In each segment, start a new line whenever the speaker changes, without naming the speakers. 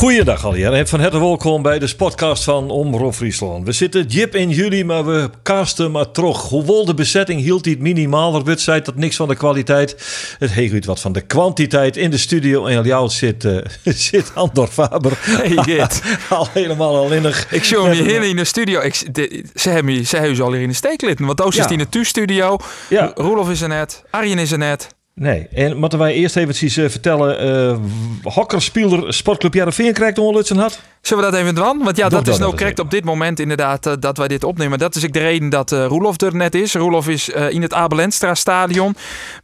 Goeiedag alweer en van harte welkom bij de podcast van Omroep Friesland. We zitten jip in juli, maar we casten maar terug. Hoewel de bezetting hield die het minimaal, er zei dat niks van de kwaliteit. Het heeft wat van de kwantiteit in de studio. En jou zit, uh, zit Andor Faber.
Hey
al helemaal alleenig.
Ik show hem hier in de studio. Ik, de, ze hebben ze hebben al hier in de steek litten. Want Toos
Ja.
is in de thuisstudio.
Ja.
Roelof is er net. Arjen is er net.
Nee, en moeten wij eerst even uh, vertellen. eh hokkerspeelder Sportclub Jarreveen krijgt ongelutsen had.
Zullen we dat even doen? Want ja,
Doe
dat is nou correct op dit moment inderdaad eh, dat wij dit opnemen. Dat is ook de reden dat eh Roelof er net is. Roelof is eh, in het Abelenstra stadion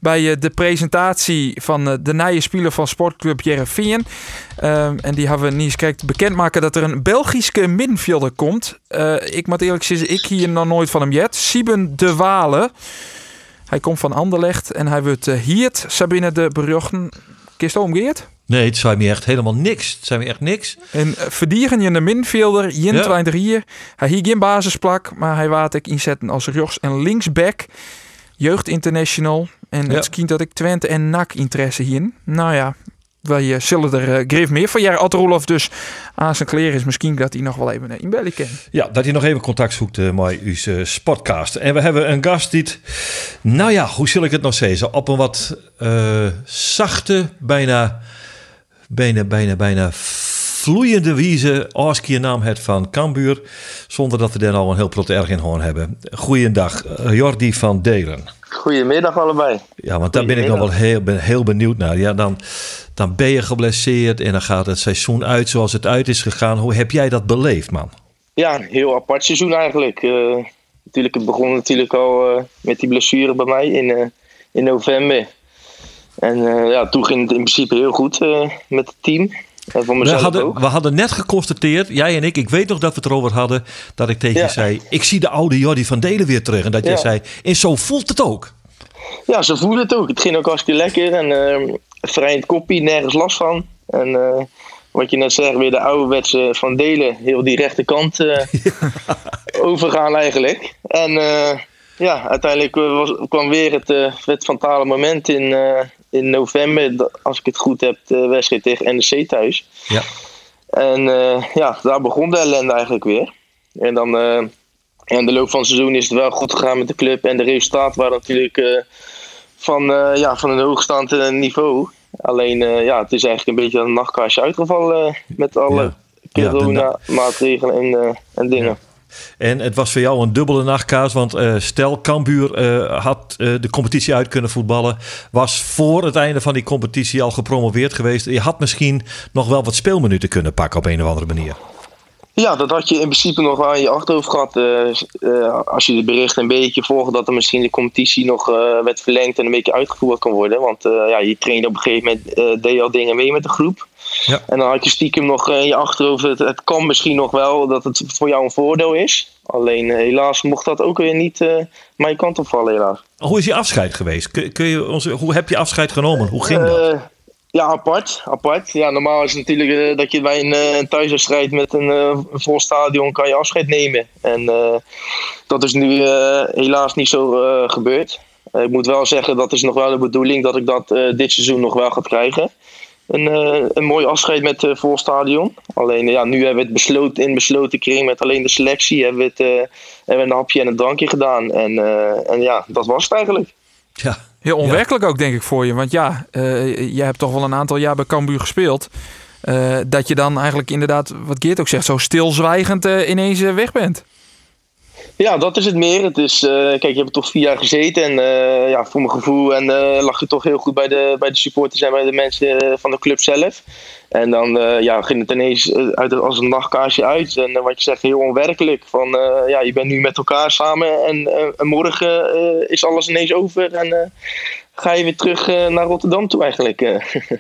bij eh, de presentatie van eh, de nieuwe speler van Sportclub Jereveen. Ehm, en die hebben we niet eens bekendmaken dat er een Belgische middenvelder komt. Eh, ik moet eerlijk zeggen, ik hier nog nooit van hem jet. Sieben de Walen. Hij komt van Anderlecht en hij wordt uh, hier. Sabine de Bruggen. Kist omgeerd?
Nee, het zijn me echt helemaal niks. Het zijn me echt niks.
En uh, verdieren je een middenvelder, 21 hier. Hij hier geen basisplak, maar hij waart ik inzetten als rechts- en linksback. Jeugd international. En
Ja.
het schijnt dat ik Twente en NAC interesse hier. Nou ja, wij uh, zullen er uh, grif meer van. Ja, Rolof dus aan zijn kleren is misschien dat hij nog wel even uh, in bellen kan.
Ja, dat hij nog even contact zoekt uh, met uw podcast. En we hebben een gast die, nou ja, hoe zal ik het nog zeggen? Op een wat eh, zachte, bijna, bijna, bijna, bijna vloeiende wijze Oskier naam het van Cambuur. Zonder dat we daar al een heel groot erg in hoorn hebben. Goeiedag, eh, Jordi van Delen.
Goedemiddag allebei.
Ja, want daar ben ik nog wel heel, ben heel benieuwd naar. Ja, dan, dan ben je geblesseerd en dan gaat het seizoen uit zoals het uit is gegaan. Hoe heb jij dat beleefd, man?
Ja, een heel apart seizoen eigenlijk. Eh, natuurlijk, het begon natuurlijk al eh, met die blessure bij mij in, in november. En ja, toen ging het in principe heel goed met het team.
We hadden,
ook.
we hadden net geconstateerd, jij en ik, ik weet nog dat we het erover hadden, dat ik tegen je zei, ik zie de oude Jordi van Delen weer terug. En dat jij
Ja.
zei, en zo voelt het ook.
Ja, ze voelen het ook. Het ging ook hartstikke lekker. En eh vrij in het koppie, nergens last van. En eh, wat je net zegt, weer de ouderwetse van delen. Heel die rechterkant eh overgaan eigenlijk. En eh, ja, uiteindelijk was, kwam weer het, het fatale moment in, in november. Als ik het goed heb, de wedstrijd tegen NEC thuis.
Ja.
En eh, ja, daar begon de ellende eigenlijk weer. En dan... eh, in de loop van het seizoen is het wel goed gegaan met de club. En de resultaten waren natuurlijk eh, van, ja, van een hoogstaand niveau. Alleen, ja, het is eigenlijk een beetje een nachtkastje uitgevallen met alle
Ja.
Corona-maatregelen en, en dingen.
En het was voor jou een dubbele nachtkaas, want eh, stel Cambuur eh, had eh, de competitie uit kunnen voetballen, was voor het einde van die competitie al gepromoveerd geweest. Je had misschien nog wel wat speelminuten kunnen pakken op een of andere manier.
Ja, dat had je in principe nog in je achterhoofd gehad. eh, eh, als je de berichten een beetje volgt, dat er misschien de competitie nog werd verlengd en een beetje uitgevoerd kan worden. Want ja, je trainde op een gegeven moment, deed je al dingen mee met de groep.
Ja.
En dan had je stiekem nog eh, in je achterhoofd, het, het kan misschien nog wel dat het voor jou een voordeel is. Alleen eh, helaas mocht dat ook weer niet eh mijn kant op vallen helaas.
Hoe is je afscheid geweest? Kun, kun je ons, hoe heb je afscheid genomen? Hoe ging dat?
Eh, ja, apart, apart. Ja, normaal is het natuurlijk eh, dat je bij een, eh, een thuiswedstrijd met een eh, vol stadion kan je afscheid nemen. En eh, dat is nu eh, helaas niet zo eh, gebeurd. Eh, ik moet wel zeggen, dat is nog wel de bedoeling dat ik dat eh, dit seizoen nog wel ga krijgen. Een, eh, een mooi afscheid met eh vol stadion. Alleen ja, nu hebben we het besloten, in besloten kring met alleen de selectie. Hebben we, het, eh, hebben we een hapje en een drankje gedaan. En, eh, en ja, dat was het eigenlijk.
Ja.
Heel onwerkelijk ook, denk ik, voor je. Want ja, uh, je hebt toch wel een aantal jaar bij Cambuur gespeeld. Uh, dat je dan eigenlijk inderdaad, wat Geert ook zegt, zo stilzwijgend uh, ineens weg bent.
Ja, dat is het meer. Het is, uh, kijk, je hebt toch vier jaar gezeten. En uh, ja, voor mijn gevoel en, uh, lag je toch heel goed bij de, bij de supporters en bij de mensen van de club zelf. En dan ja, ging het ineens uit, als een nachtkaarsje uit. En wat je zegt, heel onwerkelijk. Van, ja, je bent nu met elkaar samen en, en morgen is alles ineens over. En ga je weer terug naar Rotterdam toe eigenlijk.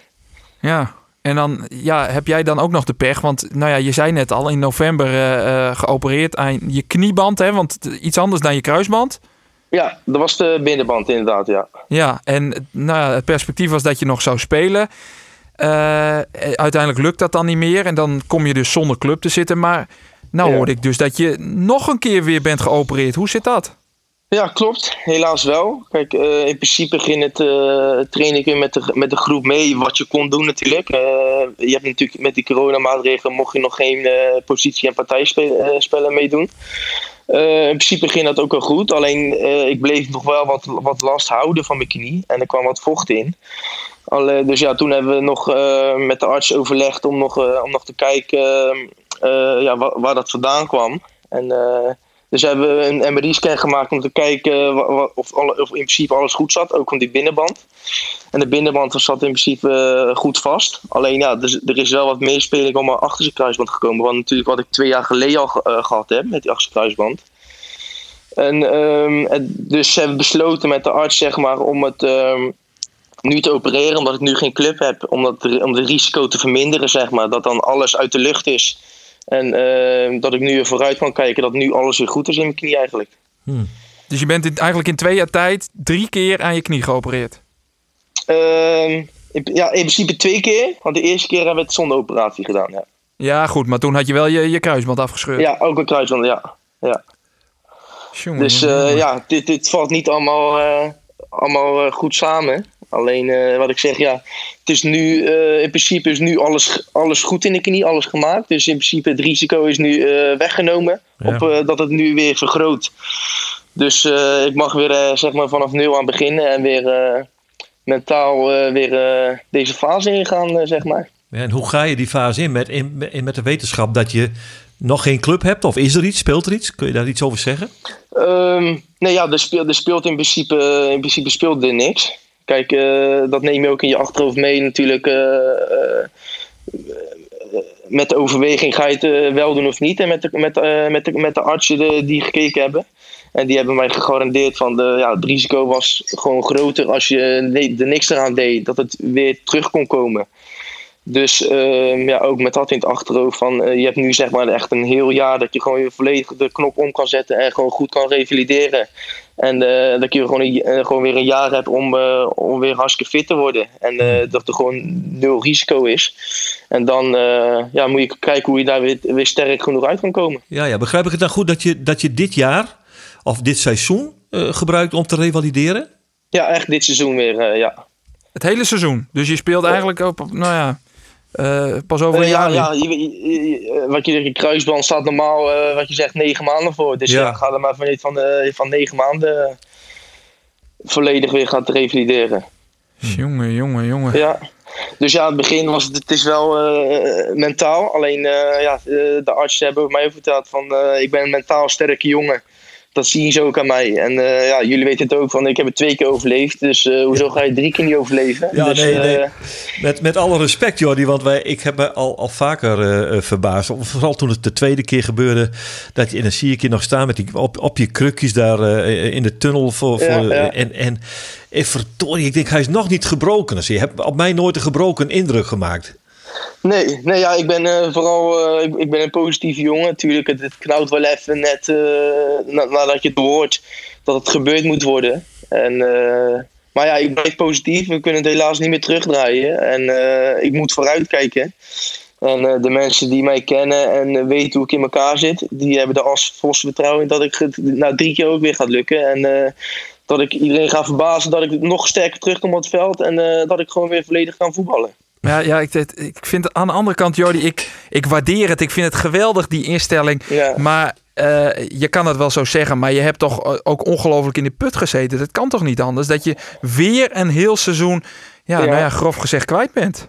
ja, en dan ja, heb jij dan ook nog de pech. Want nou ja, je zei net al in november uh, geopereerd aan je knieband. Hè, want iets anders dan je kruisband.
Ja, dat was de binnenband inderdaad, ja.
Ja, en nou ja, het perspectief was dat je nog zou spelen. Uh, uiteindelijk lukt dat dan niet meer. En dan kom je dus zonder club te zitten. Maar nou ja. hoorde ik dus dat je nog een keer weer bent geopereerd. Hoe zit dat?
Ja, klopt. Helaas wel. Kijk, uh, in principe ging het uh, trainen ik met de, met de groep mee wat je kon doen natuurlijk. Uh, je hebt natuurlijk met die coronamaatregelen mocht je nog geen positie- en partijspellen meedoen. in principe ging dat ook wel goed. Alleen ik bleef nog wel wat, wat last houden van mijn knie. En er kwam wat vocht in. Dus ja, toen hebben we nog met de arts overlegd om nog, om nog te kijken ja, waar, waar, dat vandaan kwam. En dus hebben een MRI-scan gemaakt om te kijken of, of, in principe alles goed zat, ook van die binnenband. En de binnenband zat in principe eh, goed vast. Alleen ja, dus, er is wel wat meespeling om mijn achterste kruisband gekomen. Want natuurlijk wat ik twee jaar geleden al uh, gehad heb met die achterste kruisband. En, um, en dus hebben we besloten met de arts zeg maar, om het um, nu te opereren, omdat ik nu geen club heb. Om, dat, om het risico te verminderen, zeg maar. Dat dan alles uit de lucht is. En uh, dat ik nu weer vooruit kan kijken dat nu alles weer goed is in mijn knie eigenlijk.
Hmm. Dus je bent in, eigenlijk in twee jaar tijd drie keer aan je knie geopereerd?
Uh, in, ja, in principe twee keer. Want de eerste keer hebben we het zonder operatie gedaan. Ja,
ja goed. Maar toen had je wel je, je kruisband afgescheurd.
Ja, ook een kruisband, ja. ja. Jongen, dus uh, ja, dit, dit valt niet allemaal, uh, allemaal goed samen. Alleen uh, wat ik zeg, ja, het is nu uh, in principe is nu alles, alles goed in de knie, alles gemaakt. Dus in principe het risico is nu uh, weggenomen ja. op dat het nu weer vergroot. Dus ik mag weer zeg maar vanaf nul aan beginnen en weer mentaal weer deze fase ingaan, zeg maar.
En hoe ga je die fase in met, in, in, met de wetenschap dat je nog geen club hebt? Of is er iets? Speelt er iets? Kun je daar iets over zeggen?
Um, nee, ja, er speelt, er speelt in principe, in principe speelt er niks. Kijk, uh, dat neem je ook in je achterhoofd mee natuurlijk. Uh, met de overweging ga je het wel doen of niet. En met de, met, met de, met de artsen die gekeken hebben. En die hebben mij gegarandeerd van de, ja, het risico was gewoon groter als je er niks eraan deed. Dat het weer terug kon komen. Dus uh, ja, ook met dat in het achterhoofd van uh, je hebt nu zeg maar echt een heel jaar dat je gewoon weer volledig de knop om kan zetten en gewoon goed kan revalideren. En uh, dat je gewoon, een, gewoon weer een jaar hebt om, om weer hartstikke fit te worden. En dat er gewoon nul risico is. En dan ja, moet je kijken hoe je daar weer, weer sterk genoeg uit kan komen.
Ja, ja, begrijp ik het dan goed dat je, dat je dit jaar of dit seizoen gebruikt om te revalideren?
Ja, echt dit seizoen weer, ja.
Het hele seizoen. Dus je speelt eigenlijk op, nou ja, uh, pas over een
uh,
jaar.
Ja, je, je, wat je zegt, je kruisband staat normaal, uh, wat je zegt, negen maanden voor. Dus ja, ja ga er maar vanuit van, van negen maanden volledig weer gaan revalideren.
Jongen, jongen, jongen.
Ja. Dus ja, het begin was het, het is wel mentaal. Alleen ja, de artsen hebben mij verteld van ik ben een mentaal sterke jongen dat zien ze ook aan mij. En uh, ja, jullie weten het ook van, ik heb het twee keer overleefd. Dus uh, hoezo ga je drie keer niet overleven?
Ja,
dus,
nee, nee. Met, met alle respect, Jordi, want wij, ik heb me al, al vaker verbaasd. Vooral toen het de tweede keer gebeurde, dat je, en dan zie ik je nog staan met die, op, op je krukjes daar in de tunnel. Voor, voor, ja, ja. En, en, en verdorie, ik denk, hij is nog niet gebroken. Dus je hebt op mij nooit een gebroken indruk gemaakt.
Nee, nee ja, ik ben uh, vooral uh, ik, ik, ben een positieve jongen. Natuurlijk, het, het wel even net na, nadat je het hoort dat het gebeurd moet worden. En, maar ja, ik ben positief. We kunnen het helaas niet meer terugdraaien. En ik moet vooruitkijken. En de mensen die mij kennen en weten hoe ik in elkaar zit, die hebben er als volste vertrouwen in dat ik het nou, drie keer ook weer gaat lukken. En dat ik iedereen ga verbazen dat ik nog sterker terugkom op het veld en dat ik gewoon weer volledig kan voetballen.
Ja, ja ik, ik vind aan de andere kant, Jordi, ik, ik waardeer het. Ik vind het geweldig, die instelling.
Ja.
Maar uh, je kan het wel zo zeggen, maar je hebt toch ook ongelooflijk in de put gezeten. Dat kan toch niet anders? Dat je weer een heel seizoen, ja, ja. nou ja, grof gezegd kwijt bent.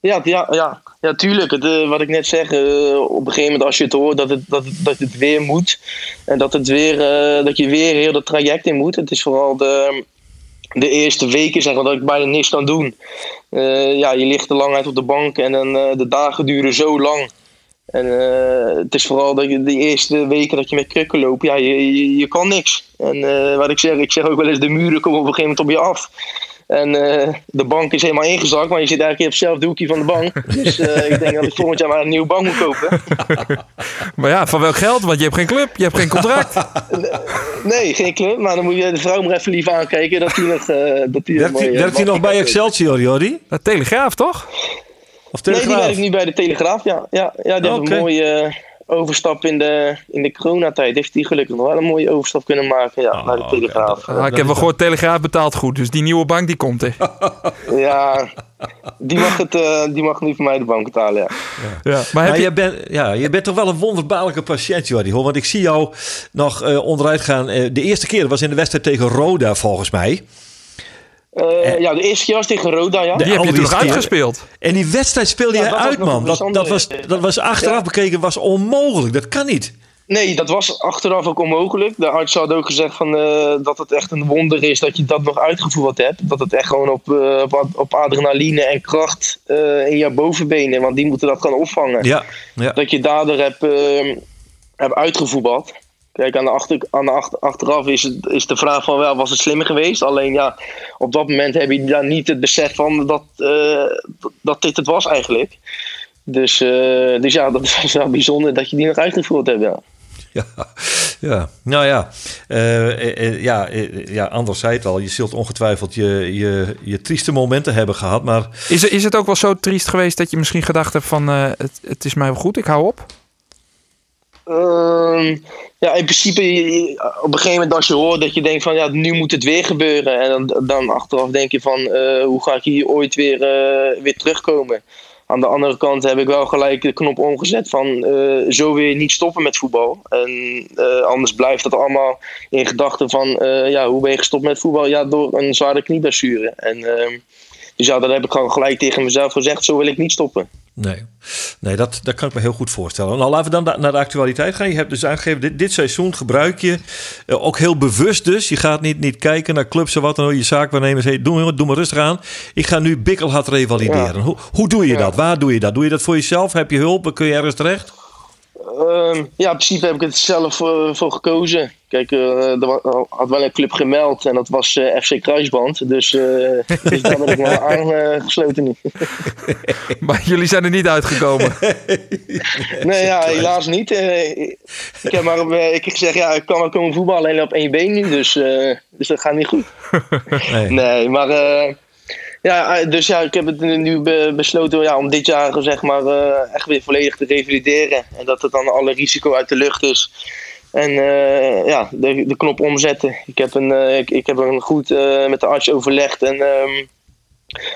Ja, ja, ja. ja tuurlijk. Het, uh, wat ik net zeg, uh, op een gegeven moment als je het hoort dat het, dat het, dat het weer moet. En dat, het weer, dat je weer heel dat traject in moet. Het is vooral de, de eerste weken zeg maar, dat ik bijna niks kan doen. Uh, ja, je ligt te lang uit op de bank en dan, uh, de dagen duren zo lang. En eh, het is vooral dat je de eerste weken dat je met krukken loopt, ja, je, je, je kan niks. En eh, wat ik zeg, ik zeg ook wel eens, de muren komen op een gegeven moment op je af. En eh, de bank is helemaal ingezakt, maar je zit eigenlijk op hetzelfde hoekje van de bank. Dus eh, ik denk dat ik volgend jaar maar een nieuwe bank moet kopen.
Maar ja, van welk geld? Want je hebt geen club, je hebt geen contract.
Nee, geen club, maar dan moet je de vrouw maar even lief aankijken dat hij nog... eh dat die
Werkt hij, werkt hij nog bij Excelsior, Jordi?
De Telegraaf, toch?
Of
Nee, die
Telegraaf?
werkt nu bij de Telegraaf, ja. Ja, ja die heeft
Oké.
een mooie overstap in de, in de coronatijd. Heeft hij gelukkig nog wel een mooie overstap kunnen maken ja,
Oh,
naar de
oké.
Telegraaf.
Ah, ik heb wel gehoord, Telegraaf betaalt goed. Dus die nieuwe bank die komt er.
Ja, die mag, het, eh, die mag nu voor mij de bank betalen, ja.
Ja. Maar heb
Maar
je...
je bent, ja, je bent toch wel een wonderbaarlijke patiënt, Jordi. Hoor. Want ik zie jou nog eh, onderuit gaan. Eh, de eerste keer was in de wedstrijd tegen Roda, volgens mij.
Eh, ja, de eerste keer was tegen Roda, ja.
Die heb je toen nog uitgespeeld.
En die wedstrijd speelde
Ja,
je uit, man. Dat, dat, was, dat was achteraf
Ja.
bekeken was onmogelijk. Dat kan niet.
Nee, dat was achteraf ook onmogelijk. De arts had ook gezegd van, eh, dat het echt een wonder is dat je dat nog uitgevoerd hebt. Dat het echt gewoon op, eh, op, ad- op adrenaline en kracht eh, in je bovenbenen, want die moeten dat gaan opvangen.
Ja, ja.
Dat je daardoor hebt, eh, hebt uitgevoetbald. Kijk, aan de, achter, aan de achter, achteraf is, het, is de vraag van wel, was het slimmer geweest? Alleen ja, op dat moment heb je daar niet het besef van dat, eh, dat dit het was eigenlijk. Dus, eh, dus ja, dat is wel bijzonder dat je die nog uitgevoerd hebt, ja.
Ja, ja. nou ja. Eh, eh, eh, ja, eh, ja, Anders zei het al. Je zult ongetwijfeld je, je, je trieste momenten hebben gehad. Maar
Is, er- is het ook wel zo triest geweest dat je misschien gedacht hebt van... eh, het, het is mij wel goed, ik hou op?
Ehm, ja, in principe, op een gegeven moment als je hoort dat je denkt van ja, nu moet het weer gebeuren. En dan, dan achteraf denk je van eh, hoe ga ik hier ooit weer, eh, weer terugkomen. Aan de andere kant heb ik wel gelijk de knop omgezet van eh, zo weer niet stoppen met voetbal. En anders blijft dat allemaal in gedachten van ja, hoe ben je gestopt met voetbal? Ja, door een zware knieblessure. En ehm, dus ja, dat heb ik gewoon gelijk tegen mezelf gezegd, zo wil ik niet stoppen.
Nee, nee dat, dat kan ik me heel goed voorstellen. Nou, laten we dan da- naar de actualiteit gaan. Je hebt dus aangegeven, dit, dit seizoen gebruik je eh, ook heel bewust dus. Je gaat niet, niet kijken naar clubs en wat dan ook. Je zaakwaarnemers, hey, doe, doe maar rustig aan. Ik ga nu bikkelhard revalideren. Hoe, hoe doe je
Ja.
dat? Waar doe je dat? Doe je dat voor jezelf? Heb je hulp? Kun je ergens terecht?
Ehm, ja, in principe heb ik het zelf eh, voor gekozen. Kijk, eh, er wa- had wel een club gemeld en dat was eh, FC Kruisband. Dus, eh, dus daar ben ik wel aangesloten nu.
Maar jullie zijn er niet uitgekomen.
Nee, ja, helaas niet. Ik heb maar ik heb gezegd, ja, ik kan wel komen voetballen alleen op één been nu. Dus, eh, dus dat gaat niet goed.
Nee.
Nee, maar eh, ja, eh, dus ja, ik heb het nu- nu be- besloten ja, om dit jaar zeg maar, eh, echt weer volledig te revalideren. En dat het dan alle risico uit de lucht is. En eh, ja, de, knop omzetten. Ik heb, een, ik, ik heb een goed met de arts overlegd en ehm,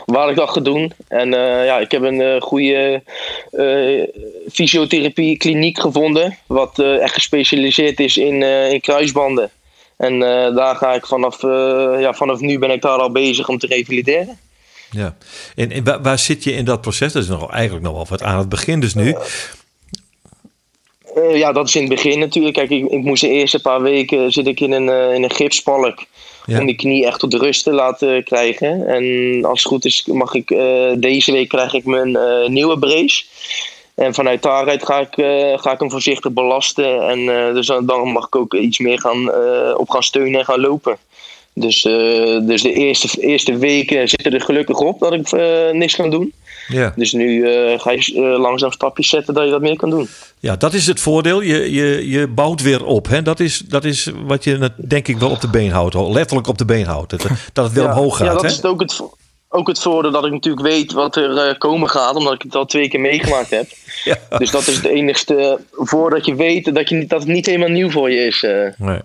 waar ik dat ga doen. En ja, ik heb een goede fysiotherapie kliniek gevonden. Wat echt gespecialiseerd is in, in kruisbanden. En daar ga ik vanaf, ja, vanaf nu ben ik daar al bezig om te revalideren.
Ja. En, en waar, waar zit je in dat proces? Dat is nog, eigenlijk nog wel wat aan het begin dus nu.
Eh, ja, dat is in het begin natuurlijk. Kijk, ik, ik moest de eerste paar weken zit ik in een, eh, in een gipspalk.
Ja.
Om die knie echt tot rust te laten krijgen. En als het goed is, mag ik eh, deze week krijg ik mijn eh, nieuwe brace. En vanuit daaruit ga ik, eh, ga ik hem voorzichtig belasten. En uh, dus dan, dan mag ik ook iets meer gaan, uh, op gaan steunen en gaan lopen. Dus, uh, dus de eerste, eerste weken zitten er gelukkig op dat ik uh, niks kan doen.
Ja.
Dus nu ga je langzaam stapjes zetten dat je dat meer kan doen.
Ja, dat is het voordeel. Je, je, je bouwt weer op. Hè? Dat, is, dat is wat je denk ik wel op de been houdt. Letterlijk op de been houdt. Dat, dat het weer
ja,
omhoog gaat.
Ja, dat
hè?
is ook het, ook het voordeel dat ik natuurlijk weet wat er komen gaat. Omdat ik het al twee keer meegemaakt heb.
Ja.
Dus dat is het enigste voordat je weet dat, je, dat het niet helemaal nieuw voor je is.
Nee.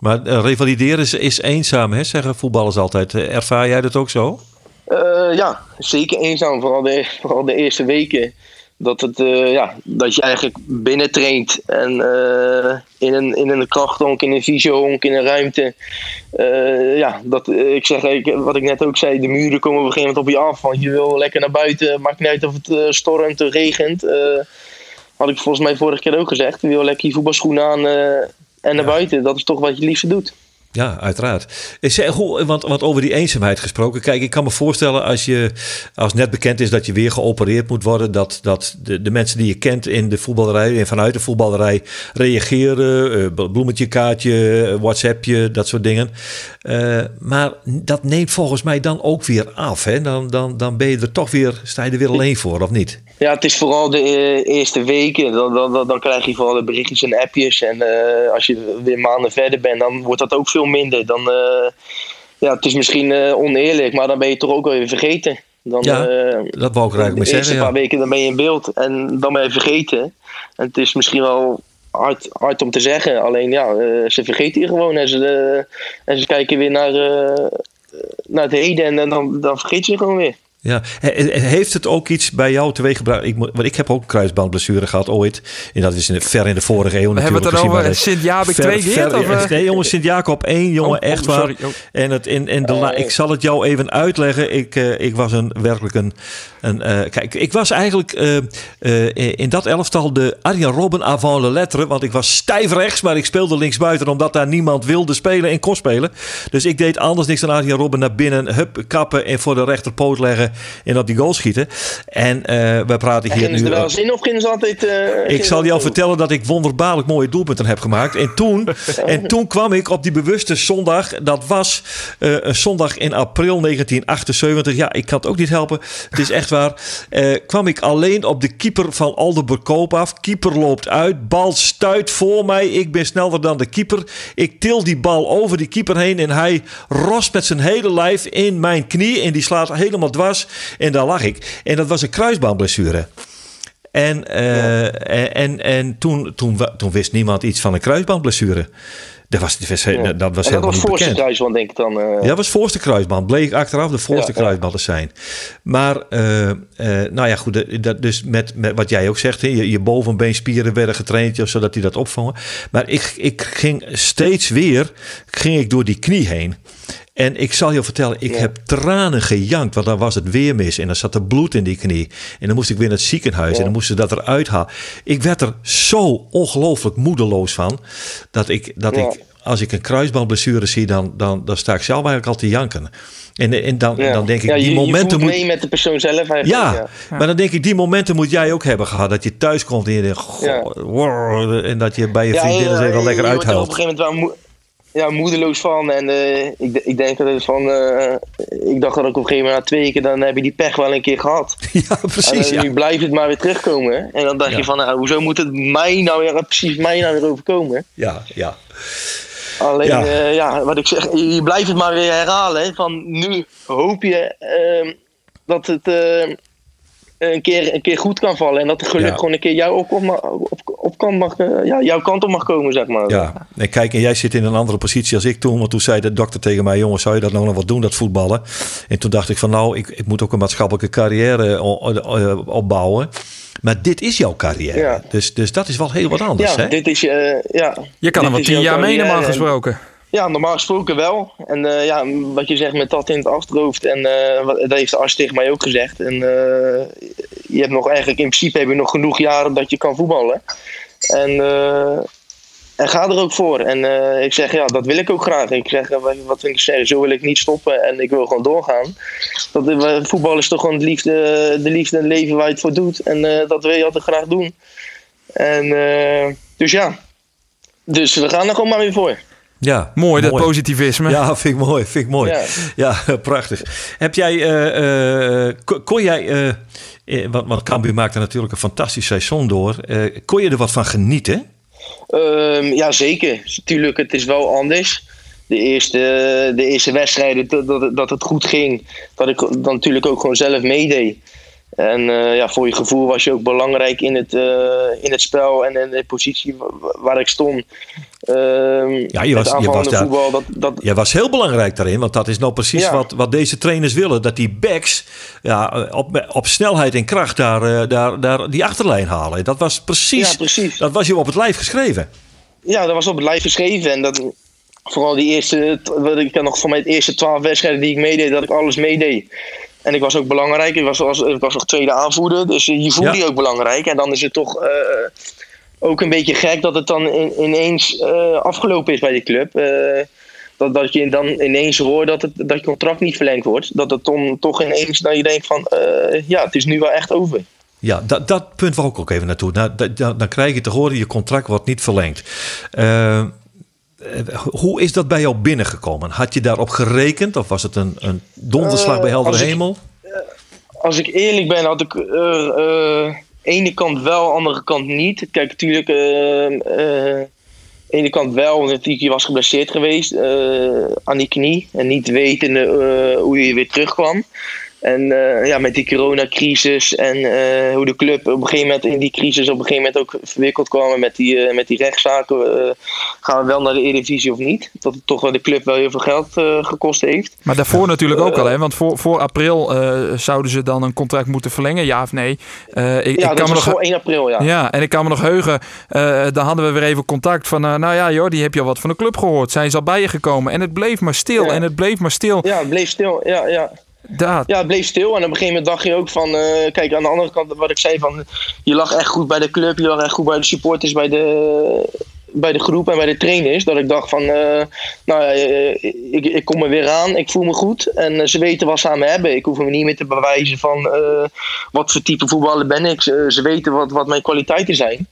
Maar uh, revalideren is, eenzaam, hè? zeggen voetballers altijd. Uh, ervaar jij dat ook zo?
Uh, ja, zeker eenzaam. Vooral de, vooral de eerste weken. Dat, het, ja, dat je eigenlijk binnen traint. En in, een, in een in een visiohonk, in een ruimte. Ja, dat, ik zeg, ik, wat ik net ook zei. De muren komen op een gegeven moment op je af. Want je wil lekker naar buiten. Maakt niet uit of het stormt of regent. had ik volgens mij vorige keer ook gezegd. Je wil lekker je voetbalschoenen aan en naar buiten. Dat is toch wat je liefst doet.
Ja, uiteraard. Want, want over die eenzaamheid gesproken. Kijk, ik kan me voorstellen als je als net bekend is dat je weer geopereerd moet worden. Dat, dat de, mensen die je kent in de voetballerij en vanuit de voetballerij reageren. Uh, bloemetje, kaartje, WhatsAppje, dat soort dingen. Uh, maar dat neemt volgens mij dan ook weer af. Hè? Dan, dan, dan ben je er toch weer, sta je er weer alleen voor, of niet?
Ja, het is vooral de eerste weken. Dan, dan, dan, krijg je vooral de berichtjes en appjes. En als je weer maanden verder bent, dan wordt dat ook veel minder. Dan, uh, ja, het is misschien uh, oneerlijk, maar dan ben je toch ook weer vergeten. Dan,
ja, uh, dat wou ik eigenlijk maar zeggen. De
paar weken dan ben je in beeld en dan ben je vergeten. En het is misschien wel hard, hard om te zeggen, alleen ja, ze vergeten je gewoon en ze, en ze kijken weer naar, naar het heden en dan, dan vergeet je gewoon weer.
Ja, heeft het ook iets bij jou teweeggebracht? Ik, want ik heb ook een kruisbandblessure gehad ooit. En dat is in, ver in de vorige eeuw
We hebben het dan over Sint-Jacob twee keer? Of?
Nee, jongen, Sint-Jacob één, jongen, oh, echt oh, waar. Oh. En, het, in, in de, ik zal het jou even uitleggen. Ik, uh, ik was een, werkelijk een... een uh, kijk, ik was eigenlijk in dat elftal de Arjen Robben avant le lettre. Want ik was stijf rechts, maar ik speelde linksbuiten... omdat daar niemand wilde spelen en kon spelen. Dus ik deed anders niks dan Arjen Robben naar binnen. Hup, kappen en voor de rechterpoot leggen en op die goal schieten. En uh, we praten hier
nu... Er wel eens in of gingen ze altijd... Uh,
ik zal jou vertellen dat ik wonderbaarlijk mooie doelpunten heb gemaakt. En toen, en toen kwam ik op die bewuste zondag. Dat was een zondag in april 1978. Ja, ik kan het ook niet helpen. Het is echt waar. kwam ik alleen op de keeper van Aldeburg af. Keeper loopt uit. Bal stuit voor mij. Ik ben sneller dan de keeper. Ik til die bal over die keeper heen. En hij rost met zijn hele lijf in mijn knie. En die slaat helemaal dwars en daar lag ik. En dat was een kruisbandblessure. En, uh, ja. en, en toen, toen, toen wist niemand iets van een kruisbandblessure. Dat was, dat was, ja. dat was helemaal niet bekend.
kruisband, denk ik dan. Uh...
Ja, dat was voorste kruisband. Bleek achteraf de voorste ja, kruisband te zijn. Maar, uh, uh, nou ja, goed. Dat, dus met, met wat jij ook zegt, je, je bovenbeenspieren werden getraind, zodat die dat opvangen. Maar ik, ik ging steeds weer ging ik door die knie heen. En ik zal je vertellen, ik heb tranen gejankt, want dan was het weer mis en dan zat er bloed in die knie. En dan moest ik weer naar het ziekenhuis en dan moesten ze dat eruit halen. Ik werd er zo ongelooflijk moedeloos van, dat ik, dat ik als ik een kruisbandblessure zie, dan, dan, dan sta ik zelf eigenlijk al te janken. En, en dan, dan denk ik,
ja,
die
je,
momenten
je moet... mee met de persoon zelf eigenlijk.
Ja, ja, maar dan denk ik, die momenten moet jij ook hebben gehad. Dat je thuis komt en je denkt, goh, en dat je bij je vriendin eens even lekker uithuilt.
Op een gegeven moment wel ja, moedeloos van. En uh, ik, ik denk dat het van. Uh, ik dacht dat ik op een gegeven moment na twee keer. dan heb je die pech wel een keer gehad.
Ja, precies.
En
dan,
ja. blijft het maar weer terugkomen. En dan dacht ja. je van. Nou, hoezo moet het mij nou weer. precies mij nou weer overkomen?
Ja, ja.
Alleen, ja. Uh, ja, wat ik zeg. Je blijft het maar weer herhalen. Van nu hoop je dat het een keer, een keer goed kan vallen. En dat het geluk ja. gewoon een keer jou op, op, op kan mag, ja, jouw kant op mag komen, zeg maar.
Ja, nee, kijk, en jij zit in een andere positie als ik toen. Want toen zei de dokter tegen mij, jongens, zou je dat nou nog wat doen, dat voetballen? En toen dacht ik van, nou, ik, ik moet ook een maatschappelijke carrière opbouwen. Maar dit is jouw carrière. Ja. Dus, dus dat is wel heel wat anders.
Ja,
hè?
dit is, uh, ja.
Je kan er wel tien jaar mee normaal gesproken.
Ja, normaal gesproken wel. En uh, ja, wat je zegt met dat in het achterhoofd. En uh, dat heeft de arts tegen mij ook gezegd. En uh, je hebt nog eigenlijk, in principe heb je nog genoeg jaren dat je kan voetballen. En, en ga er ook voor. En ik zeg, ja, dat wil ik ook graag. Ik zeg, wat wil ik zeggen? Zo wil ik niet stoppen en ik wil gewoon doorgaan. Dat, voetbal is toch gewoon de liefde, de liefde en leven waar je het voor doet. En dat wil je altijd graag doen. En dus ja. Dus we gaan er gewoon maar weer voor.
Ja,
mooi, dat positivisme.
Ja, vind ik mooi, vind ik mooi. Ja, ja prachtig. Heb jij, uh, uh, kon jij, uh, want, want Cambuur maakte natuurlijk een fantastisch seizoen door. kon je er wat van genieten?
Um, ja, zeker. Tuurlijk, het is wel anders. De eerste, de eerste wedstrijden dat, dat, dat het goed ging, dat ik dan natuurlijk ook gewoon zelf meedeed. En uh, ja, voor je gevoel was je ook belangrijk in het, uh, in het spel en in de positie waar ik stond. Uh,
ja, je was, je was, daar, voetbal, dat, dat... je was heel belangrijk daarin, want dat is nou precies ja. wat, wat deze trainers willen. Dat die backs ja, op, op snelheid en kracht daar, daar, daar die achterlijn halen. Dat was precies,
ja, precies.
Dat was je op het lijf geschreven.
Ja, dat was op het lijf geschreven. En dat, vooral die eerste, ik kan nog van mijn eerste twaalf wedstrijden die ik meedeed, dat ik alles meedeed. En ik was ook belangrijk. Ik was, was, ik was nog tweede aanvoerder. Dus je voelde ja. je ook belangrijk. En dan is het toch uh, ook een beetje gek dat het dan in, ineens uh, afgelopen is bij die club. Dat, dat je dan ineens hoort dat, het, dat je contract niet verlengd wordt. Dat het dan toch ineens dat je denkt van uh, ja, het is nu wel echt over.
Ja, dat, dat punt wil ik ook even naartoe. Nou, dat, dan krijg je te horen, je contract wordt niet verlengd. Uh, hoe is dat bij jou binnengekomen? Had je daarop gerekend of was het een, een donderslag bij heldere hemel?
Ik, als ik eerlijk ben, had ik ene kant wel, andere kant niet. Kijk, natuurlijk ene kant wel, natuurlijk, je was geblesseerd geweest aan die knie. En niet wetende hoe je weer terugkwam. En uh, ja, met die coronacrisis en uh, hoe de club op een gegeven moment in die crisis op een gegeven moment ook verwikkeld kwamen met die, uh, met die rechtszaken. gaan we wel naar de Eredivisie of niet? Dat het toch wel de club wel heel veel geld gekost heeft.
Maar daarvoor natuurlijk ook al, hè? Want voor, voor april zouden ze dan een contract moeten verlengen, ja of nee?
ik, ja, ik dat kan me nog, voor 1 april, ja.
Ja, en ik kan me nog heugen, dan hadden we weer even contact van, nou ja joh, die heb je al wat van de club gehoord. Zijn ze al bij je gekomen? En het bleef maar stil
ja.
en het bleef maar stil.
Ja, het bleef stil, ja, ja.
Dat.
Ja, het bleef stil. En op een gegeven moment dacht je ook van... Uh, kijk, aan de andere kant, wat ik zei van... Je lag echt goed bij de club. Je lag echt goed bij de supporters, bij de, bij de groep en bij de trainers. Dat ik dacht van... Uh, nou ja, ik, ik kom er weer aan. Ik voel me goed. En ze weten wat ze aan me hebben. Ik hoef me niet meer te bewijzen van... Wat voor type voetballer ben ik. Ze, weten wat, wat mijn kwaliteiten zijn.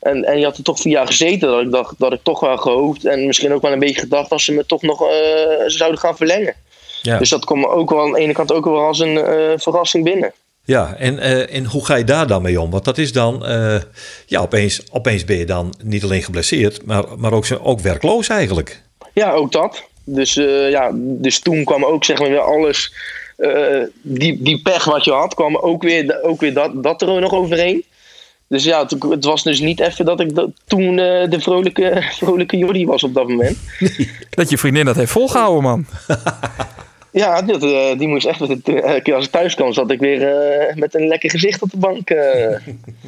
En, en je had er toch vier jaar gezeten. Dat ik dacht dat ik toch wel gehoopt. En misschien ook wel een beetje gedacht... als ze me toch nog zouden gaan verlengen. Ja. Dus dat komt ook wel aan de ene kant ook wel als een uh, verrassing binnen.
Ja, en, uh, en hoe ga je daar dan mee om? Want dat is dan, uh, ja, opeens, opeens ben je dan niet alleen geblesseerd, maar, maar ook, ook werkloos eigenlijk.
Ja, ook dat. Dus, ja, dus toen kwam ook zeg maar weer alles, die, die pech wat je had, kwam ook weer, ook weer dat, dat er nog overheen. Dus ja, het, het was dus niet even dat ik dat, toen de vrolijke, vrolijke Jordi was op dat moment.
dat je vriendin dat heeft volgehouden, man.
Ja, dat, uh, die moest echt. Met uh, als ik thuis kwam, zat ik weer uh, met een lekker gezicht op de bank.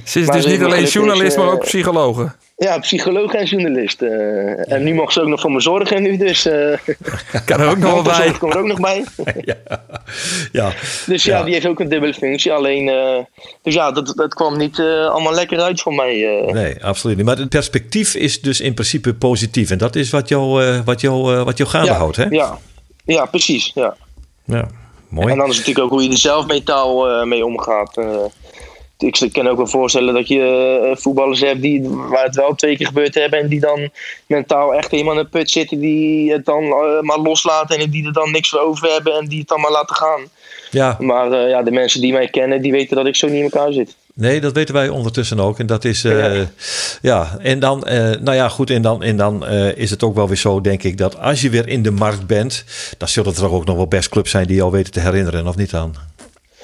Ze is dus niet alleen journalist, maar ook psychologe.
Ja, psycholoog en journalist. en nu mag ze ook nog voor me zorgen nu, dus...
kan er ook nog wel bij.
Komt er ook nog bij.
ja. ja.
Dus ja, ja, die heeft ook een dubbele functie. Alleen, dus ja, dat, dat kwam niet allemaal lekker uit voor mij.
Nee, absoluut niet. Maar het perspectief is dus in principe positief. En dat is wat jou, wat jou, wat jou gaande
ja,
houdt, hè?
Ja, ja, precies. Ja.
ja, mooi.
En dan is het natuurlijk ook hoe je er zelf mentaal uh, mee omgaat. Uh, ik kan ook wel voorstellen dat je uh, voetballers hebt die, waar het wel twee keer gebeurd hebben. En die dan mentaal echt helemaal in een put zitten. Die het dan maar loslaten en die er dan niks voor over hebben. En die het dan maar laten gaan.
Ja.
Maar ja, de mensen die mij kennen, die weten dat ik zo niet in elkaar zit.
Nee, dat weten wij ondertussen ook. En dat is, uh, ja. ja. en dan, uh, nou ja, goed. En dan, en dan uh, is het ook wel weer zo, denk ik, dat als je weer in de markt bent, dan zullen er ook nog wel best clubs zijn die jou weten te herinneren, of niet dan?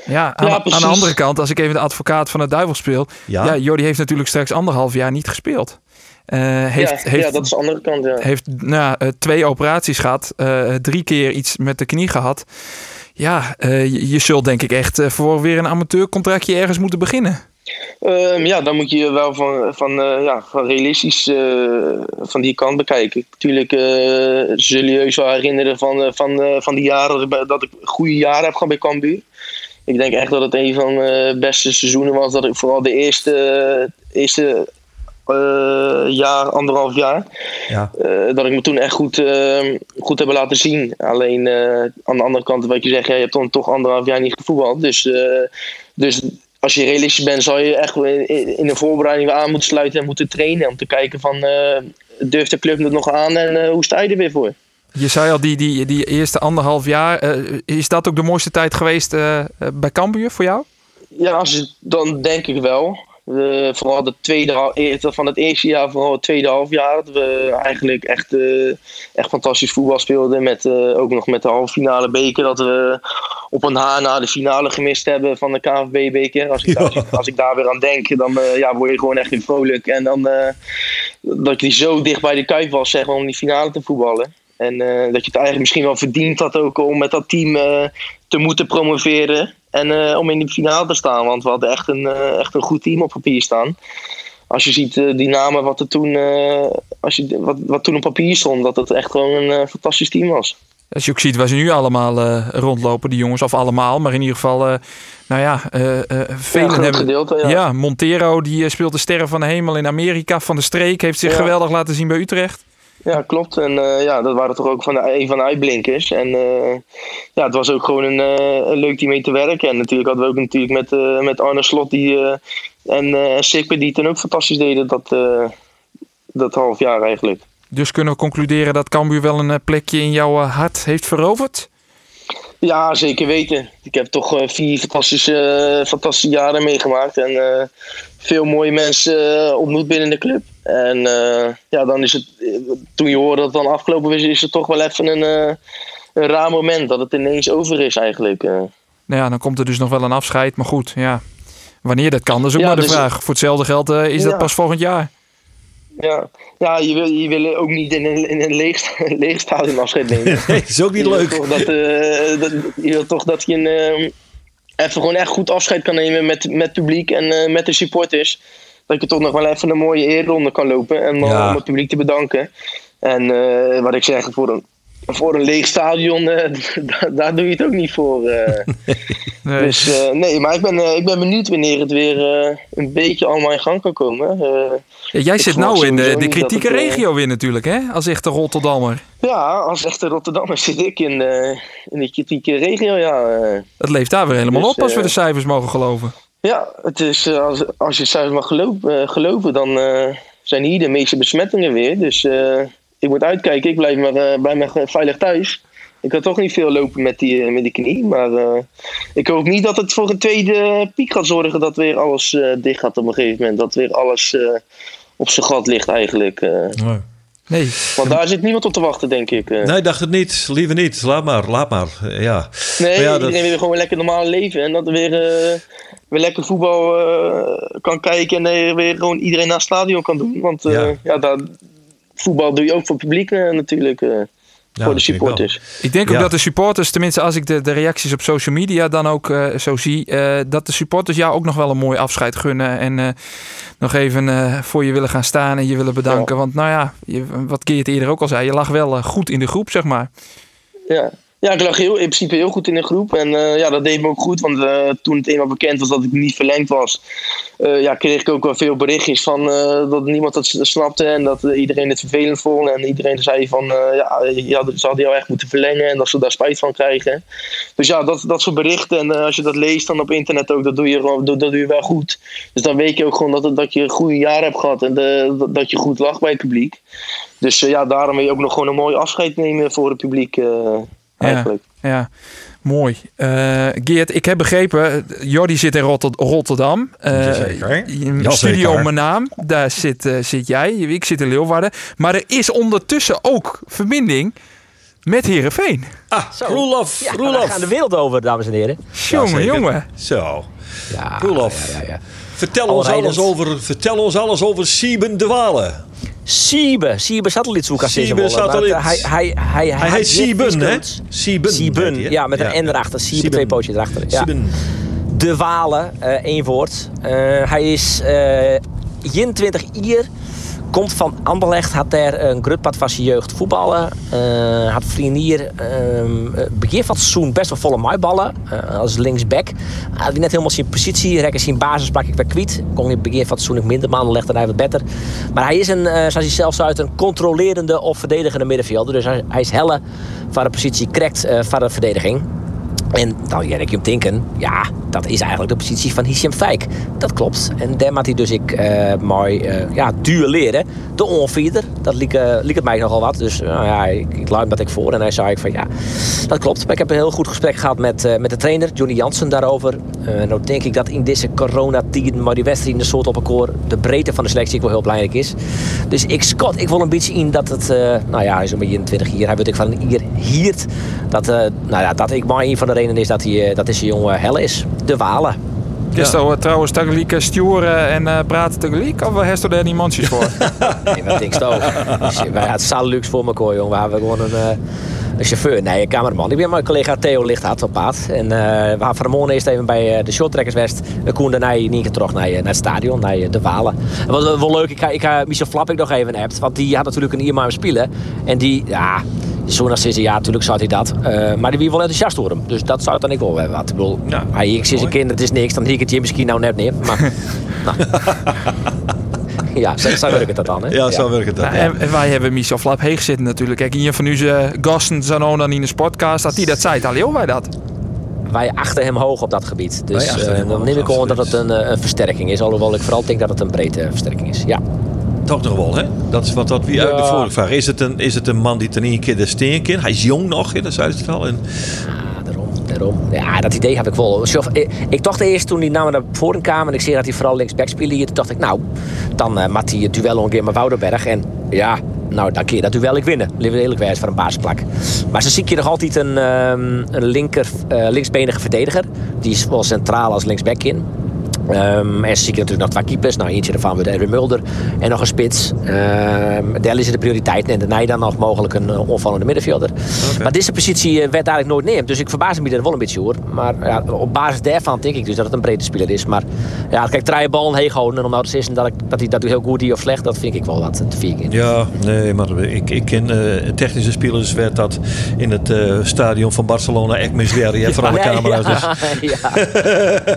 Ja, aan, ja, aan de andere kant, als ik even de advocaat van het duivel speel. Ja, ja Jordi heeft natuurlijk straks anderhalf jaar niet gespeeld.
Uh, heeft, ja, heeft, ja, dat is de andere kant. Ja.
Heeft nou, uh, twee operaties gehad, uh, drie keer iets met de knie gehad. Ja, je, je, zult denk ik echt voor weer een amateurcontractje ergens moeten beginnen.
Um, ja, dan moet je wel van, van, ja, van realistisch van die kant bekijken. Natuurlijk zullen je wel herinneren van, van, van die jaren dat ik, goede jaren heb gehad bij Cambuur. Ik denk echt dat het een van de beste seizoenen was. Dat ik vooral de eerste, eerste uh, jaar, anderhalf jaar.
Ja.
Uh, dat ik me toen echt goed, uh, goed heb laten zien. Alleen aan de andere kant, wat je zegt, ja, je hebt dan toch anderhalf jaar niet gevoetbald. Dus, dus als je realistisch bent, zal je echt in, de voorbereiding aan moeten sluiten en moeten trainen. Om te kijken van, durft de club het nog aan en hoe sta je er weer voor?
Je zei al, die, die, die eerste anderhalf jaar, is dat ook de mooiste tijd geweest bij Cambuur voor jou?
Ja, als het, dan denk ik wel. Uh, vooral de tweede, van het eerste jaar, vooral het tweede half jaar, dat we eigenlijk echt, uh, echt fantastisch voetbal speelden. Met, uh, ook nog met de halve finale beker, dat we op een haar na de finale gemist hebben van de KNVB-beker. Als, ik daar, als ik daar weer aan denk, dan ja, word je gewoon echt weer vrolijk. En dan dat je zo dicht bij de kuip was, zeg maar, om die finale te voetballen. En dat je het eigenlijk misschien wel verdiend had ook om met dat team te moeten promoveren. En uh, om in de finale te staan. Want we hadden echt een, uh, echt een goed team op papier staan. Als je ziet uh, die namen wat er toen, als je, wat, wat toen op papier stond, dat het echt gewoon een fantastisch team was.
Als je ook ziet waar ze nu allemaal rondlopen, die jongens, of allemaal, maar in ieder geval, nou ja, velen
ja,
hebben.
Gedeelte, ja.
ja. Montero die speelt de Sterren van de Hemel in Amerika. Van de Streek heeft zich
Ja.
geweldig laten zien bij Utrecht.
Ja, klopt. En ja, dat waren toch ook van de, een van de uitblinkers. En ja, het was ook gewoon een, een leuk team mee te werken. En natuurlijk hadden we ook natuurlijk met, met Arne Slot die, en Sikpe die toen ook fantastisch deden dat, dat half jaar eigenlijk.
Dus kunnen we concluderen dat Cambuur wel een plekje in jouw hart heeft veroverd?
Ja, zeker weten. Ik heb toch vier fantastische, fantastische jaren meegemaakt. En veel mooie mensen ontmoet binnen de club. En ja, dan is het, toen je hoorde dat het dan afgelopen is, is het toch wel even een, een raar moment dat het ineens over is eigenlijk.
Nou ja, dan komt er dus nog wel een afscheid. Maar goed, ja. Wanneer dat kan, dat is ook ja, maar de dus, vraag. Voor hetzelfde geld is dat pas volgend jaar.
Ja, ja je, wil, je wil ook niet in een, in een leeg, leeg stadion afscheid nemen.
nee, dat is ook niet
je
leuk.
Toch dat, uh, dat, je wil toch dat je een, uh, even gewoon echt goed afscheid kan nemen met, met publiek en uh, met de supporters. Dat je toch nog wel even een mooie eerronde kan lopen en ja. om het publiek te bedanken. En wat ik zeg, voor een, voor een leeg stadion, daar, daar doe je het ook niet voor. nee. Dus nee, maar ik ben, ik ben benieuwd wanneer het weer een beetje allemaal in gang kan komen.
Ja, jij zit nou in de, de kritieke regio weer natuurlijk, hè? Als echte Rotterdammer.
Ja, als echte Rotterdammer zit ik in de, in de kritieke regio, ja.
Het leeft daar weer helemaal dus, op als we de cijfers mogen geloven.
Ja, het is, als, als je cijfers mag geloven, geloven dan zijn hier de meeste besmettingen weer. Dus ik moet uitkijken, ik blijf maar, bij me veilig thuis. Ik kan toch niet veel lopen met die, met die knie. Maar uh, ik hoop niet dat het voor een tweede piek gaat zorgen dat weer alles uh, dicht gaat op een gegeven moment. Dat weer alles uh, op zijn gat ligt eigenlijk. Nee.
nee.
Want daar zit niemand op te wachten, denk ik.
Nee, dacht het niet. Liever niet. Laat maar, laat maar. Ja.
Nee,
ja,
iedereen dat... weer gewoon lekker normaal leven. En dat er weer, weer lekker voetbal kan kijken. En weer gewoon iedereen naar het stadion kan doen. Want ja. ja daar, voetbal doe je ook voor het publiek natuurlijk voor de supporters.
Ik denk ook dat de supporters, tenminste als ik de, de reacties op social media dan ook uh, zo zie, uh, dat de supporters jou ook nog wel een mooi afscheid gunnen en uh, nog even voor je willen gaan staan en je willen bedanken. Want nou ja, je, wat Geert eerder ook al zei, je lag wel goed in de groep, zeg maar.
Ja, ja, ik lag heel, in principe heel goed in de groep. En uh, ja, dat deed me ook goed. Want uh, toen het eenmaal bekend was dat ik niet verlengd was, uh, ja, kreeg ik ook wel veel berichtjes van dat niemand het snapte. En dat iedereen het vervelend vond. En iedereen zei van ja, ja, ze hadden jou echt moeten verlengen. En dat ze daar spijt van krijgen. Dus ja, dat, dat soort berichten. En als je dat leest dan op internet ook, dat doe je, dat, dat doe je wel goed. Dus dan weet je ook gewoon dat, dat je een goede jaar hebt gehad. En de, dat je goed lag bij het publiek. Dus ja, daarom wil je ook nog gewoon een mooi afscheid nemen voor het publiek eigenlijk.
Ja, ja. mooi. Uh, Geert, ik heb begrepen, Jordi zit in Rotter Rotterdam. Uh, studio Mijn Naam, daar zit, uh, zit jij. Ik zit in Leeuwarden. Maar er is ondertussen ook verbinding met Herenveen.
Ah, Roelof.
Ja,
Roelof.
We gaan de wereld over, dames en heren.
Jongen, jongen.
Zo. Ja, Roelof. Ja, ja, ja. Vertel, ons alles over, vertel ons alles over Sieben de Walen.
Siebe, Siebe Satellietzoek.
Siebe Satelliet.
Hij, hij, hij,
hij, heet Sieben, hè?
Sieben. Sieben, ja, met een N erachter. Siebe, twee pootjes erachter. Ja. Sieben. De Walen, uh, één woord. Uh, hij is uh, 21 jaar Komt van Anderlecht, had daar een grutpad van zijn jeugd voetballen. Uh, had vrienden hier. Uh, begin van het seizoen best wel volle maaiballen. Uh, als linksback. Had hij net helemaal zijn positie. Rekken zijn basis pak ik weer kwijt. Kon in het begin van seizoen minder, maar Anderlecht hij wat beter. Maar hij is een, zoals hij zelf uit een controlerende of verdedigende middenvelder. Dus hij, hij is helle van de positie, correct van de verdediging. En dan denk je hem denken, ja, dat is eigenlijk de positie van Hisham Fijk. Dat klopt. En daar had hij dus ik uh, mooi uh, ja, duur leren. De onvierder, dat liep, uh, liep het mij nogal wat. Dus nou ja, ik, ik wat ik voor. En hij zei ik van ja, dat klopt. Maar ik heb een heel goed gesprek gehad met, met de trainer, Johnny Jansen, daarover. Nou denk ik dat in deze coronatijden, maar die de soort op de breedte van de selectie wel heel belangrijk is. Dus ik schat, ik wil een beetje in dat het, nou ja, hij is een 20 hier. Hij weet ik van hier hiert. Dat, nou ja, dat ik maar een van de redenen is dat hij, dat is een jonge hel is. De Walen.
Ja. Is dat trouwens tegelijk sturen en uh, praten tegelijk? Of heeft er daar niet mandjes voor?
nee, dat denk ik ook. Dus, wij hadden Salux voor elkaar, jongen. We hebben gewoon een, uh, een chauffeur. Nee, een cameraman. Ik ben mijn collega Theo Lichthart op pad. En uh, we gaan vanmorgen eerst even bij de Shorttrekkers West. We konden daarna niet keer terug naar, naar het stadion, naar de Walen. Het was wel leuk. Ik ga, ik ga Michel Flap ik nog even hebt. Want die had natuurlijk een Iermaar spelen. En die, ja... Zo'n assistent, ja, natuurlijk zou hij dat. Uh, maar die wie wel enthousiast door hem. Dus dat zou dan ik wel hebben. Wat. Ik bedoel, ja, hij ik zie zijn kind, het is niks. Dan zie ik het je misschien nou net niet. Maar, nou. ja, zo, werkt het dan. Hè?
Ja, zo werkt het dan.
Nou, en, wij hebben Michel Flap heeg zitten natuurlijk. Kijk, een van onze gasten zijn dan in de podcast. Dat hij dat zei, al wij dat
wij achter hem hoog op dat gebied. Dus uh, dan neem ik gewoon dat het een, een, versterking is. Alhoewel ik vooral denk dat het een breedte versterking is. Ja.
Toch nog wel, hè? Dat is wat, wat wie uit de vorige vraag. Is het, een, is het een man die ten een keer de steen kent? Hij is jong nog, dat zei het al. En...
Ja, dat idee heb ik wel. Ik, ik dacht eerst toen hij naar de voren kwam en ik zie dat hij vooral linksback speelde hier. Toen dacht ik, nou, dan uh, maakt hij het duel een keer met Woudenberg. En ja, nou, dan kun je dat duel ik winnen. Liever eerlijk wijs voor een basisplak. Maar ze zie je nog altijd een, um, een linker, uh, linksbenige verdediger. Die is wel centraal als linksback in. Um, en zie je natuurlijk nog twee keepers. Nou, eentje ervan wordt Erwin Mulder. En nog een spits. Um, daar is de prioriteit. En daarna dan nog mogelijk een uh, onvallende middenvelder. Maar deze positie uh, werd eigenlijk nooit neemt. Dus ik verbaas me er wel een beetje hoor. Maar ja, op basis daarvan denk ik dus dat het een brede speler is. Maar ja, kijk, draaien bal heen houden. En om nou te zeggen dat, ik, dat hij dat heel goed is of slecht. Dat vind ik wel wat te vier
Ja, nee, maar ik, ik ken uh, technische spelers werd dat in het stadion van Barcelona echt miswerken. Voor alle camera's. Ja,
dus. ja.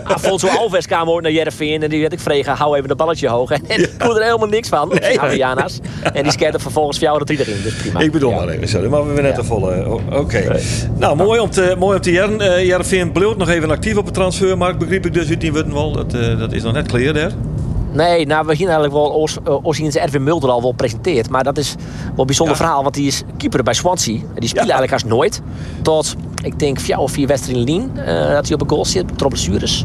Afonso Alves kwam naar Jereveen en die werd ik vregen, hou even de balletje hoog. En ik er helemaal niks van, nee. Ariana's. En die skerte vervolgens voor jou de erin, dus prima.
Ik bedoel maar even maar we hebben net een volle... Oké. Nou, mooi om te, mooi om te jaren. Uh, Jereveen bleef nog even actief op de transfermarkt, begreep ik dus uit die wel. Dat, uh, dat is nog net clear daar.
Nee, nou, we zien eigenlijk wel Os, uh, Erwin Mulder al wel presenteerd. Maar dat is wel een bijzonder verhaal, want die is keeper bij Swansea. Die speelde eigenlijk als nooit. Tot, ik denk, vier of vier wedstrijden in Lien. Uh, dat hij op een goal zit, blessures.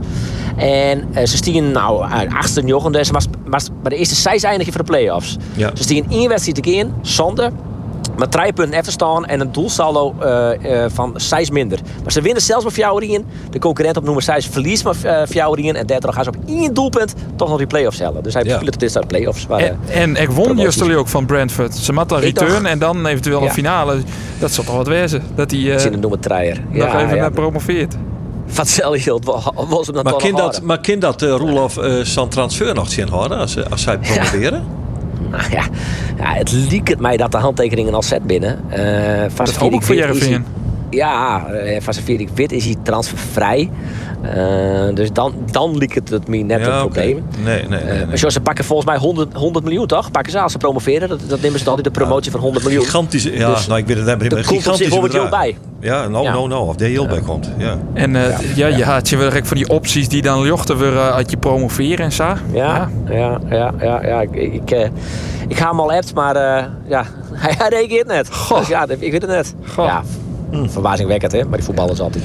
En uh, ze stiegen nou achtste jochen, dus maar, maar, maar de eerste zes eindigen voor de play-offs. Ja. Ze stiegen één wedstrijd in, zonde. Met drie punten even staan en een doelsaldo uh, uh, van 6 minder. Maar ze winnen zelfs met Fjouwerien. De concurrent op nummer 6 verliest met uh, Fjouwerien. En daardoor gaan ze op één doelpunt toch nog die play-offs hellen. Dus hij ja. speelt dit uit play-offs.
En, en ik won juist ook van Brentford. Ze maakt een return en dan eventueel een finale. Dat zou toch wat wezen. Dat hij uh,
nummer
nog even ja, promoveert.
Wat zal je was hem dan
maar kind dat, Maar kind dat uh, Roelof uh, zijn transfer nog zien horen als, als zij promoveren?
Nou ja, ja, het liekt mij dat de handtekeningen al zet binnen.
Uh, dat hoop ik voor Jereveen.
Ja, van Wit is hij transfervrij. Uh, dus dan, dan liep het, het me net ja, een probleem.
Nee, nee, nee,
nee. Uh, ze pakken volgens mij 100, 100 miljoen, toch? Pakken ze als ze promoveren. Dat, dat nemen ze altijd de promotie van 100 miljoen.
Gigantisch, ja, dus, nou, ik weet het niet. Er
komt op zich wel bij.
Ja, nou, ja. nou, nou, of de heel bij komt. Ja.
En uh, ja, ja, je had je wel van die opties die dan jochten weer uit je promoveren en zo. Ja,
ja, ja, ja, ja, ja. Ik, ik, uh, ik ga hem al appt, maar ja, hij, hij reageert net. Goh. Dus ja, ik weet het net. Goh. Ja, hm. verbazingwekkend hè, maar die voetballers altijd.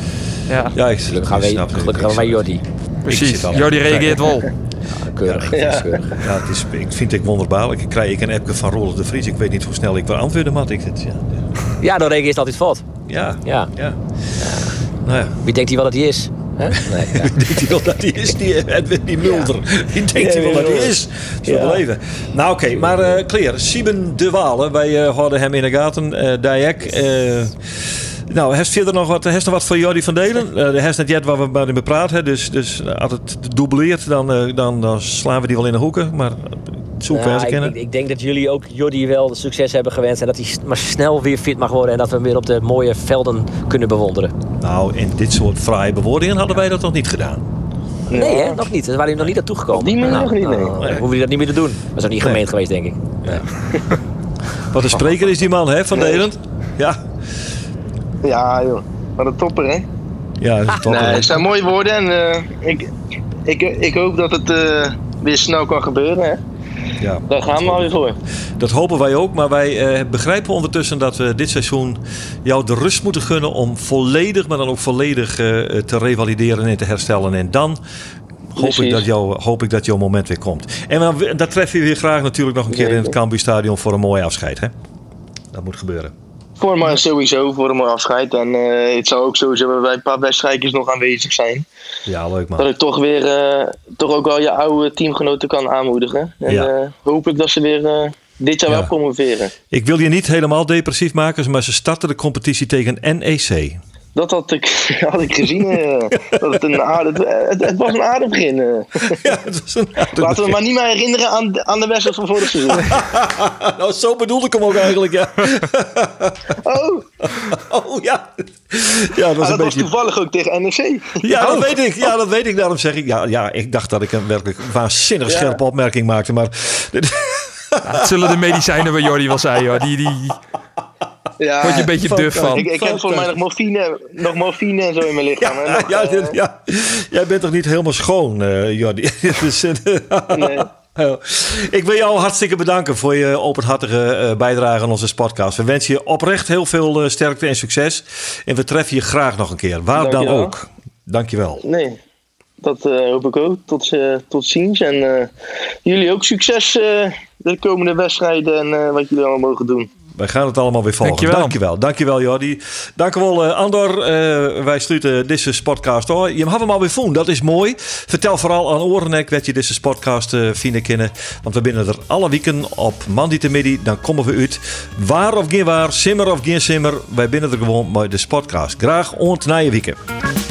Ja, ja ik,
gelukkig gaan wij, gelukkig gaan wij Jordi.
Precies, Jordi reageert wel.
Ja, keurig. Ja, ja.
ja het is, ik vind het wonderbaarlijk. Ik krijg een appje van Rolf de Vries. Ik weet niet hoe snel ik wil antwoorden, maar ik het. Ja,
ja. ja dan reageert altijd fout.
Ja.
Ja.
ja.
Nou ja. Wie denkt hij wel dat hij is?
Nee, ja. denkt hij wel dat hij is? Die Edwin die Mulder. Die denkt hij wel dat hij is. Zo ja. leven. Nou oké, okay, maar uh, Kleer, Sieben de Walen. Wij uh, hadden hem in de gaten. Uh, Dijk. Nou, heeft verder nog wat, heeft nog wat voor Jordi van Delen? Uh, de heeft net jet waar we bij hem praten. Dus, dus als het dubleert, dan, uh, dan, dan slaan we die wel in de hoeken. Maar zoek nou,
ik,
kennen.
Ik, ik, denk dat jullie ook Jordi wel succes hebben gewenst. En dat hij maar snel weer fit mag worden. En dat we hem weer op de mooie velden kunnen bewonderen.
Nou, in dit soort fraaie bewoordingen hadden wij dat nog niet gedaan.
Nee, hè? nog niet. Daar waren jullie nog niet naartoe gekomen.
Die nou, nog niet, nee.
Nou, nee. hoeven dat niet meer te doen. Dat is ook niet gemeend geweest, denk ik. Nee.
Wat een spreker is die man, hè, van Delend? Ja.
Ja, joh. Wat een topper, hè?
Ja, dat is topper.
Nee, het zijn mooie woorden en uh, ik, ik, ik hoop dat het uh, weer snel kan gebeuren, hè? Ja, Daar gaan we maar weer voor.
Dat hopen wij ook, maar wij uh, begrijpen ondertussen dat we dit seizoen jou de rust moeten gunnen om volledig, maar dan ook volledig te revalideren en te herstellen. En dan hoop ik, dat jou, hoop ik dat jouw moment weer komt. En dan, dat treffen we weer graag natuurlijk nog een keer in het Cambuur Stadion voor een mooi afscheid. Hè? Dat moet gebeuren.
Voor me sowieso, voor mooi afscheid. En uh, het zou ook sowieso bij een paar wedstrijdjes nog aanwezig zijn.
Ja, leuk man.
Dat ik toch weer, uh, toch ook wel je oude teamgenoten kan aanmoedigen. En ja. uh, hoop ik dat ze weer dit jaar ja. wel promoveren.
Ik wil je niet helemaal depressief maken, maar ze starten de competitie tegen NEC.
Dat had ik, had ik gezien. Uh, dat het, een aardig, het, het, was een aardig begin. Uh. Ja, het was een aardig Laten begin. we maar niet meer herinneren aan, aan de wedstrijd van vorig seizoen.
nou, zo bedoelde ik hem ook eigenlijk, ja.
oh.
Oh, ja. Ja, dat, was,
ah, dat was toevallig ook tegen NEC.
Ja, dat weet ik. Ja, dat weet ik. Daarom zeg ik, ja, ja ik dacht dat ik een werkelijk waanzinnig scherpe opmerking maakte, maar...
het zullen de medicijnen bij Jordi wel zijn, hoor. Die, die... Ja, Word je een beetje duf van.
Ik, ik heb volgens mij nog morfine, nog morfine en zo in mijn lichaam. Ja,
ja, uh, ja, Jij bent toch niet helemaal schoon, uh, Jordi? dus, nee. Ik wil jou hartstikke bedanken voor je openhartige bijdrage aan onze podcast. We wensen je oprecht heel veel sterkte en succes. En we treffen je graag nog een keer, waar Dank dan ook. Dankjewel.
Nee, dat uh, hoop ik ook. Tot, uh, tot ziens. En uh, jullie ook succes de komende wedstrijden en wat jullie allemaal mogen doen.
Wij gaan het allemaal weer volgen. Dankjewel. Dankjewel, Dankjewel Jordi. Dankjewel uh, Andor. Uh, wij sluiten deze podcast hoor. Je hebt hem alweer voelen, dat is mooi. Vertel vooral aan Orenek wat je deze podcast uh, vinden kennen. Want we binnen er alle weken op Mandy te midden. Dan komen we uit. Waar of geen waar, simmer of geen simmer. Wij binnen er gewoon bij de podcast. Graag ont na je weekend.